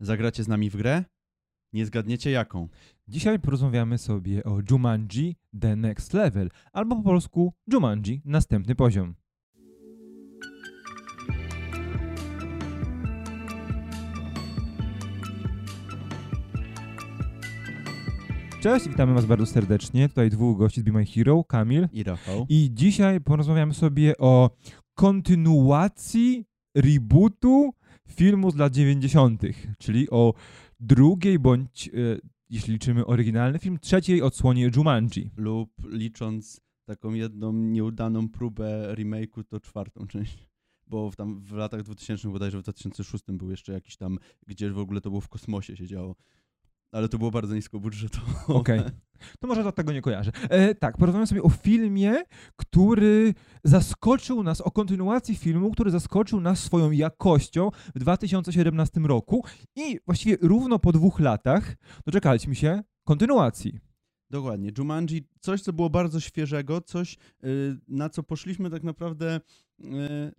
Zagracie z nami w grę? Nie zgadniecie jaką. Dzisiaj porozmawiamy sobie o Jumanji The Next Level, albo po polsku Jumanji Następny Poziom. Cześć, witamy Was bardzo serdecznie. Tutaj dwóch gości z Be My Hero, Kamil. I Rafał. I dzisiaj porozmawiamy sobie o kontynuacji rebootu filmu z lat 90., czyli o drugiej bądź, e, jeśli liczymy oryginalny film, trzeciej odsłonie Jumanji. Lub licząc taką jedną nieudaną próbę remake'u, to czwartą część. Bo w, tam w latach 2000, bodajże w 2006 był jeszcze jakiś tam, gdzie w ogóle to było w kosmosie się działo. Ale to było bardzo nisko budżetowo. Okej. To może do tego nie kojarzę. E, tak, porozmawiamy sobie o filmie, który zaskoczył nas, o kontynuacji filmu, który zaskoczył nas swoją jakością w 2017 roku i właściwie równo po dwóch latach doczekaliśmy się kontynuacji. Dokładnie. Jumanji, coś, co było bardzo świeżego, coś, y, na co poszliśmy tak naprawdę,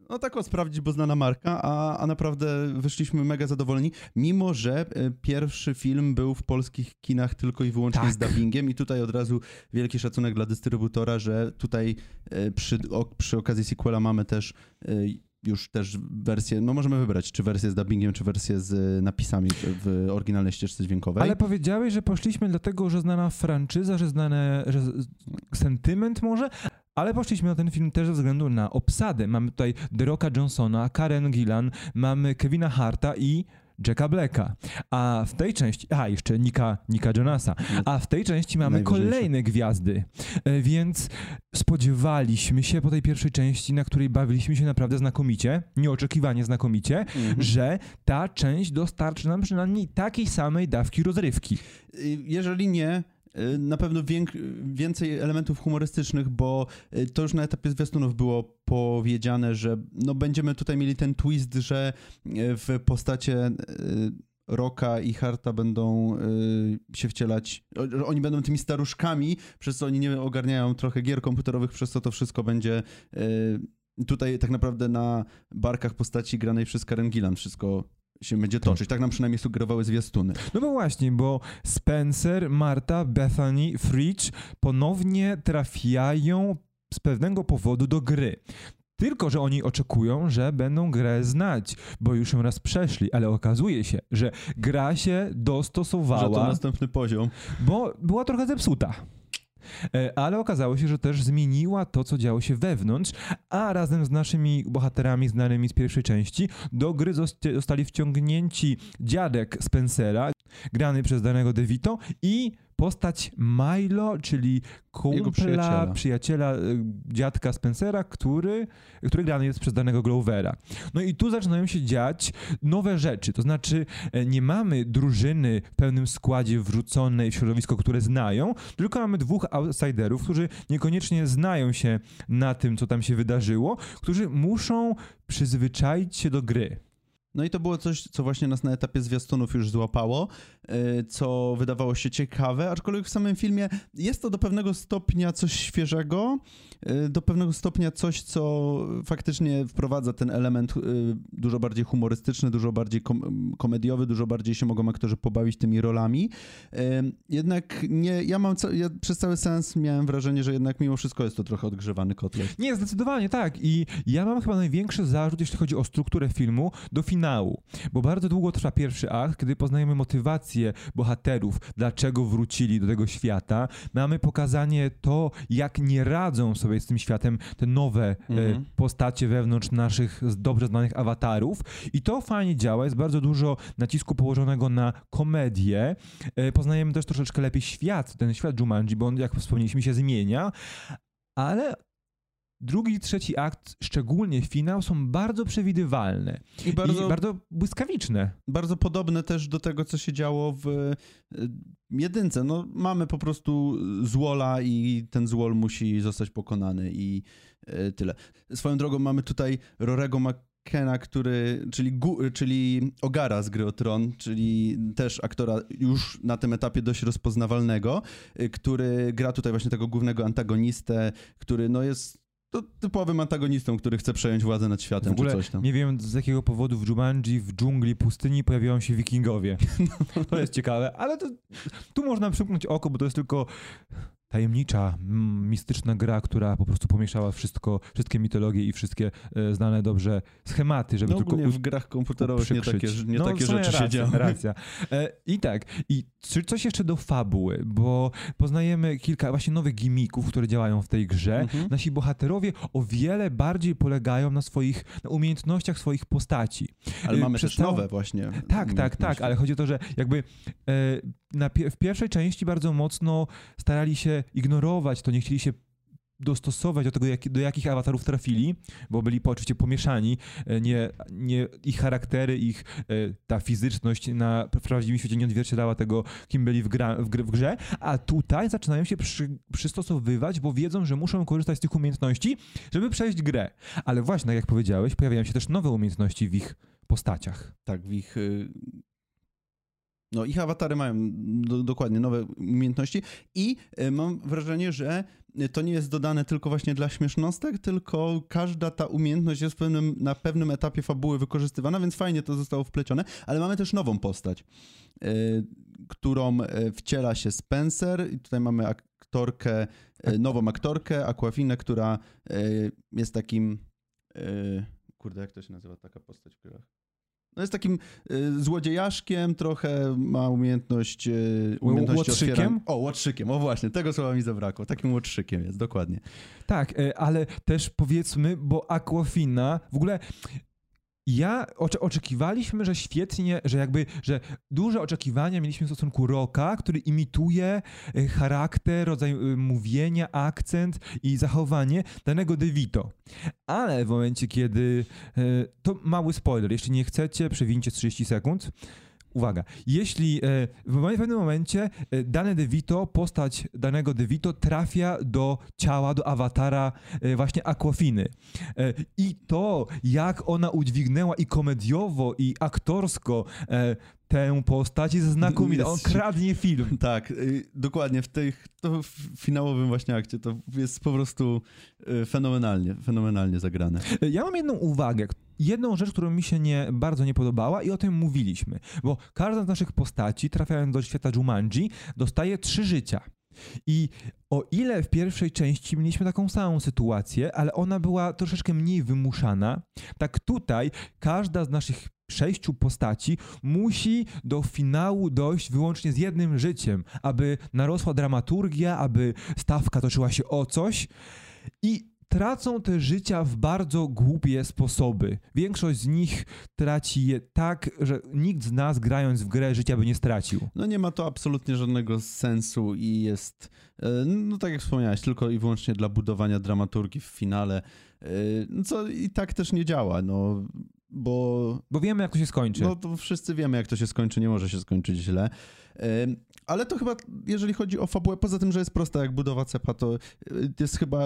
no tak o sprawdzić, bo znana marka, a, a naprawdę wyszliśmy mega zadowoleni, mimo że y, pierwszy film był w polskich kinach tylko i wyłącznie Tak. z dubbingiem i tutaj od razu wielki szacunek dla dystrybutora, że tutaj y, przy, o, przy okazji sequela mamy też y, już też wersję, no możemy wybrać, czy wersję z dubbingiem, czy wersję z napisami w, oryginalnej ścieżce dźwiękowej. Ale powiedziałeś, że poszliśmy dlatego, że znana franczyza, że znane, że sentyment może, ale poszliśmy na ten film też ze względu na obsadę. Mamy tutaj The Rocka Johnsona, Karen Gillan, mamy Kevina Harta i Jacka Blacka. A w tej części, a jeszcze Nika, Nika Jonasa, a w tej części mamy kolejne gwiazdy. E, Więc spodziewaliśmy się po tej pierwszej części, na której bawiliśmy się naprawdę znakomicie, nieoczekiwanie znakomicie, Mhm. że ta część dostarczy nam przynajmniej takiej samej dawki rozrywki. Y, Jeżeli nie, na pewno więcej elementów humorystycznych, bo y, to już na etapie zwiastunów było powiedziane, że no będziemy tutaj mieli ten twist, że y, w postacie y, Roka i Harta będą y, się wcielać, oni będą tymi staruszkami, przez co oni nie ogarniają trochę gier komputerowych, przez co to wszystko będzie y, tutaj tak naprawdę na barkach postaci granej przez Karen Gillan wszystko się będzie toczyć. Tak nam przynajmniej sugerowały zwiastuny. No bo właśnie, bo Spencer, Marta, Bethany, Fridge ponownie trafiają z pewnego powodu do gry. Tylko, że oni oczekują, że będą grę znać, bo już ją raz przeszli, ale okazuje się, że gra się Że to dostosowała, następny poziom. bo była trochę zepsuta. E, Ale okazało się, że też zmieniła to, co działo się wewnątrz, a razem z naszymi bohaterami znanymi z pierwszej części do gry zost- zostali wciągnięci dziadek Spencera, grany przez danego DeVito i postać Milo, czyli kumpla, przyjaciela. przyjaciela, e, dziadka Spencera, który, który grany jest przez danego Glovera. No i tu zaczynają się dziać nowe rzeczy, to znaczy e, nie mamy drużyny w pełnym składzie wrzuconej w środowisko, które znają, tylko mamy dwóch outsiderów, którzy niekoniecznie znają się na tym, co tam się wydarzyło, którzy muszą przyzwyczaić się do gry. No i to było coś, co właśnie nas na etapie zwiastunów już złapało, yy, co wydawało się ciekawe, aczkolwiek w samym filmie jest to do pewnego stopnia coś świeżego, yy, do pewnego stopnia coś, co faktycznie wprowadza ten element yy, dużo bardziej humorystyczny, dużo bardziej kom- komediowy, dużo bardziej się mogą aktorzy pobawić tymi rolami. Jednak nie, ja mam, ja przez cały sens miałem wrażenie, że jednak mimo wszystko jest to trochę odgrzewany kotlet. Nie, zdecydowanie tak. I ja mam chyba największy zarzut, jeśli chodzi o strukturę filmu, do finału. Bo bardzo długo trwa pierwszy akt, kiedy poznajemy motywację bohaterów, dlaczego wrócili do tego świata. Mamy pokazanie to, jak nie radzą sobie z tym światem te nowe Mhm. e, postacie wewnątrz naszych dobrze znanych awatarów. I to fajnie działa, jest bardzo dużo nacisku położonego na komedię. E, poznajemy też troszeczkę lepiej świat, ten świat Jumanji, bo on, jak wspomnieliśmy, się zmienia. Ale drugi i trzeci akt, szczególnie finał, są bardzo przewidywalne I bardzo, i bardzo błyskawiczne. bardzo podobne też do tego, co się działo w y, jedynce. No, mamy po prostu złola i ten złol musi zostać pokonany i y, tyle. Swoją drogą mamy tutaj Rorego McKenna, który, czyli, gu, czyli Ogara z gry o Tron, czyli też aktora już na tym etapie dość rozpoznawalnego, y, który gra tutaj właśnie tego głównego antagonistę, który no jest to typowym antagonistą, który chce przejąć władzę nad światem W ogóle czy coś tam. nie wiem z jakiego powodu w Jumanji, w dżungli, pustyni pojawiają się wikingowie. To jest ciekawe, ale to, tu można przymknąć oko, bo to jest tylko tajemnicza, mm, mistyczna gra, która po prostu pomieszała wszystko, wszystkie mitologie i wszystkie e, znane dobrze schematy, żeby No tylko w grach komputerowych nie takie, nie No, takie sumie rzeczy się dzieją. Racja. E, I tak, i czy coś jeszcze do fabuły, bo poznajemy kilka właśnie nowych gimików, które działają w tej grze. Mhm. Nasi bohaterowie o wiele bardziej polegają na swoich na umiejętnościach swoich postaci. Ale y, mamy przez też całą- nowe właśnie. Tak, tak, tak, ale chodzi o to, że jakby e, na w pierwszej części bardzo mocno starali się ignorować to, nie chcieli się dostosować do tego, jak, do jakich awatarów trafili, bo byli po, oczywiście pomieszani, e, nie, nie, ich charaktery, ich e, ta fizyczność na w prawdziwym świecie nie odzwierciedlała tego, kim byli w, gra, w, gr, w grze, a tutaj zaczynają się przy, przystosowywać, bo wiedzą, że muszą korzystać z tych umiejętności, żeby przejść grę. Ale właśnie, tak jak powiedziałeś, pojawiają się też nowe umiejętności w ich postaciach. Tak, w ich. No, ich awatary mają do, dokładnie nowe umiejętności i y, mam wrażenie, że to nie jest dodane tylko właśnie dla śmiesznostek, tylko każda ta umiejętność jest pewnym, na pewnym etapie fabuły wykorzystywana, więc fajnie to zostało wplecione, ale mamy też nową postać, y, którą y, wciela się Spencer i tutaj mamy aktorkę, nową aktorkę, Aquafinę, która jest takim kurde, jak to się nazywa taka postać w grach? No jest takim y, złodziejaszkiem, trochę ma umiejętność, y, Łotrzykiem? O, łotrzykiem, o właśnie, tego słowa mi zabrakło. Takim łotrzykiem jest, dokładnie. Tak, e, ale też powiedzmy, bo Aquafina w ogóle. Ja ocze- oczekiwaliśmy, że świetnie, że jakby, że duże oczekiwania mieliśmy w stosunku Roka, który imituje e, charakter, rodzaj e, mówienia, akcent i zachowanie danego DeVito. Ale w momencie, kiedy. e, To mały spoiler, jeśli nie chcecie, przewincie 30 sekund. Uwaga, jeśli e, w pewnym momencie e, dane DeVito, postać danego DeVito trafia do ciała, do awatara e, właśnie Aquafiny. I to, jak ona udźwignęła i komediowo, i aktorsko tę postać jest znakomite. On kradnie film. Tak, y, dokładnie, w tych, to w finałowym właśnie akcie to jest po prostu y, fenomenalnie, fenomenalnie zagrane. Ja mam jedną uwagę, jedną rzecz, którą mi się nie, bardzo nie podobała i o tym mówiliśmy, bo każda z naszych postaci, trafiając do świata Jumanji, dostaje trzy życia. I o ile w pierwszej części mieliśmy taką samą sytuację, ale ona była troszeczkę mniej wymuszana, tak tutaj każda z naszych sześciu postaci musi do finału dojść wyłącznie z jednym życiem, aby narosła dramaturgia, aby stawka toczyła się o coś. I tracą te życia w bardzo głupie sposoby. Większość z nich traci je tak, że nikt z nas grając w grę życia by nie stracił. No nie ma to absolutnie żadnego sensu i jest, y, no tak jak wspomniałeś, tylko i wyłącznie dla budowania dramaturgii w finale, y, no co i tak też nie działa, no bo Bo wiemy, jak to się skończy. No to wszyscy wiemy, jak to się skończy, nie może się skończyć źle. Ym, Ale to chyba, jeżeli chodzi o fabułę, poza tym, że jest prosta jak budowa cepa, to jest chyba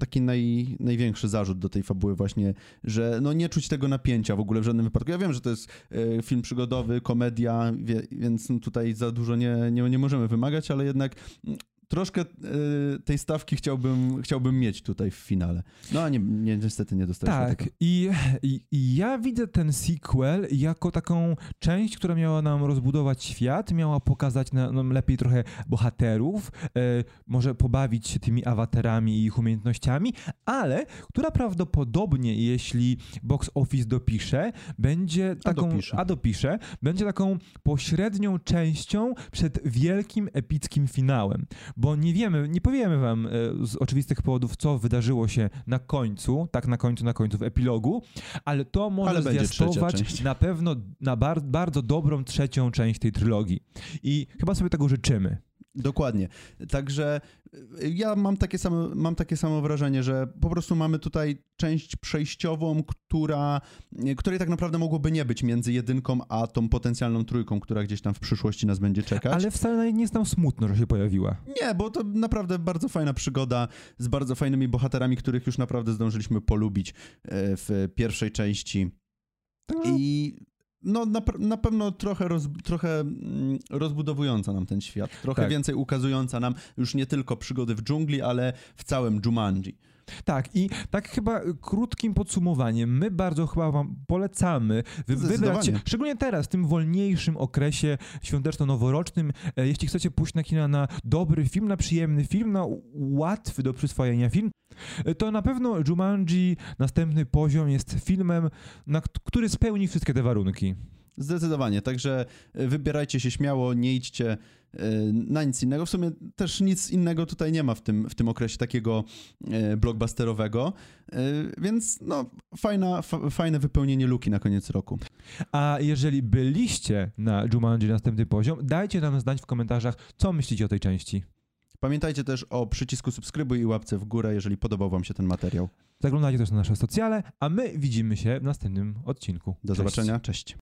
taki naj, największy zarzut do tej fabuły właśnie, że no nie czuć tego napięcia w ogóle w żadnym wypadku. Ja wiem, że to jest y, film przygodowy, komedia, więc tutaj za dużo nie, nie, nie możemy wymagać, ale jednak mm, troszkę y, tej stawki chciałbym, chciałbym mieć tutaj w finale. No a nie, nie, niestety nie dostaliśmy Tak, tego. i, i, ja widzę ten sequel jako taką część, która miała nam rozbudować świat, miała pokazać na- nam lepiej trochę bohaterów, e, może pobawić się tymi awatarami i ich umiejętnościami, ale która prawdopodobnie, jeśli box office dopisze, będzie taką. dopisze. a dopisze, będzie taką pośrednią częścią przed wielkim, epickim finałem. Bo nie wiemy, nie powiemy wam e, z oczywistych powodów, co wydarzyło się na końcu, tak na końcu, na końcu w epilogu, ale to może Ale zwiastować na pewno na bar- bardzo dobrą trzecią część tej trylogii. I chyba sobie tego życzymy. Dokładnie. Także y, ja mam takie, samo, mam takie samo wrażenie, że po prostu mamy tutaj część przejściową, która, y, której tak naprawdę mogłoby nie być między jedynką a tą potencjalną trójką, która gdzieś tam w przyszłości nas będzie czekać. Ale wcale nie jest nam smutno, że się pojawiła. Nie, bo to naprawdę bardzo fajna przygoda z bardzo fajnymi bohaterami, których już naprawdę zdążyliśmy polubić y, w pierwszej części. I no na, na pewno trochę, roz, trochę mm, rozbudowująca nam ten świat, trochę Tak. więcej ukazująca nam już nie tylko przygody w dżungli, ale w całym Jumanji. Tak, i tak chyba krótkim podsumowaniem, my bardzo chyba wam polecamy wy- wybrać, Zdecydowanie. szczególnie teraz, w tym wolniejszym okresie świąteczno-noworocznym, e, jeśli chcecie pójść na kina na dobry film, na przyjemny film, na łatwy do przyswojenia film, e, to na pewno Jumanji, następny poziom jest filmem, na, który spełni wszystkie te warunki. Zdecydowanie, także y, wybierajcie się śmiało, nie idźcie y, na nic innego. W sumie też nic innego tutaj nie ma w tym, w tym okresie takiego y, blockbusterowego, więc no fajna, fa, fajne wypełnienie luki na koniec roku. A jeżeli byliście na Jumanji, następny poziom, dajcie nam znać w komentarzach, co myślicie o tej części. Pamiętajcie też o przycisku subskrybuj i łapce w górę, jeżeli podobał wam się ten materiał. Zaglądajcie też na nasze socjale, a my widzimy się w następnym odcinku. Do Cześć. zobaczenia, cześć.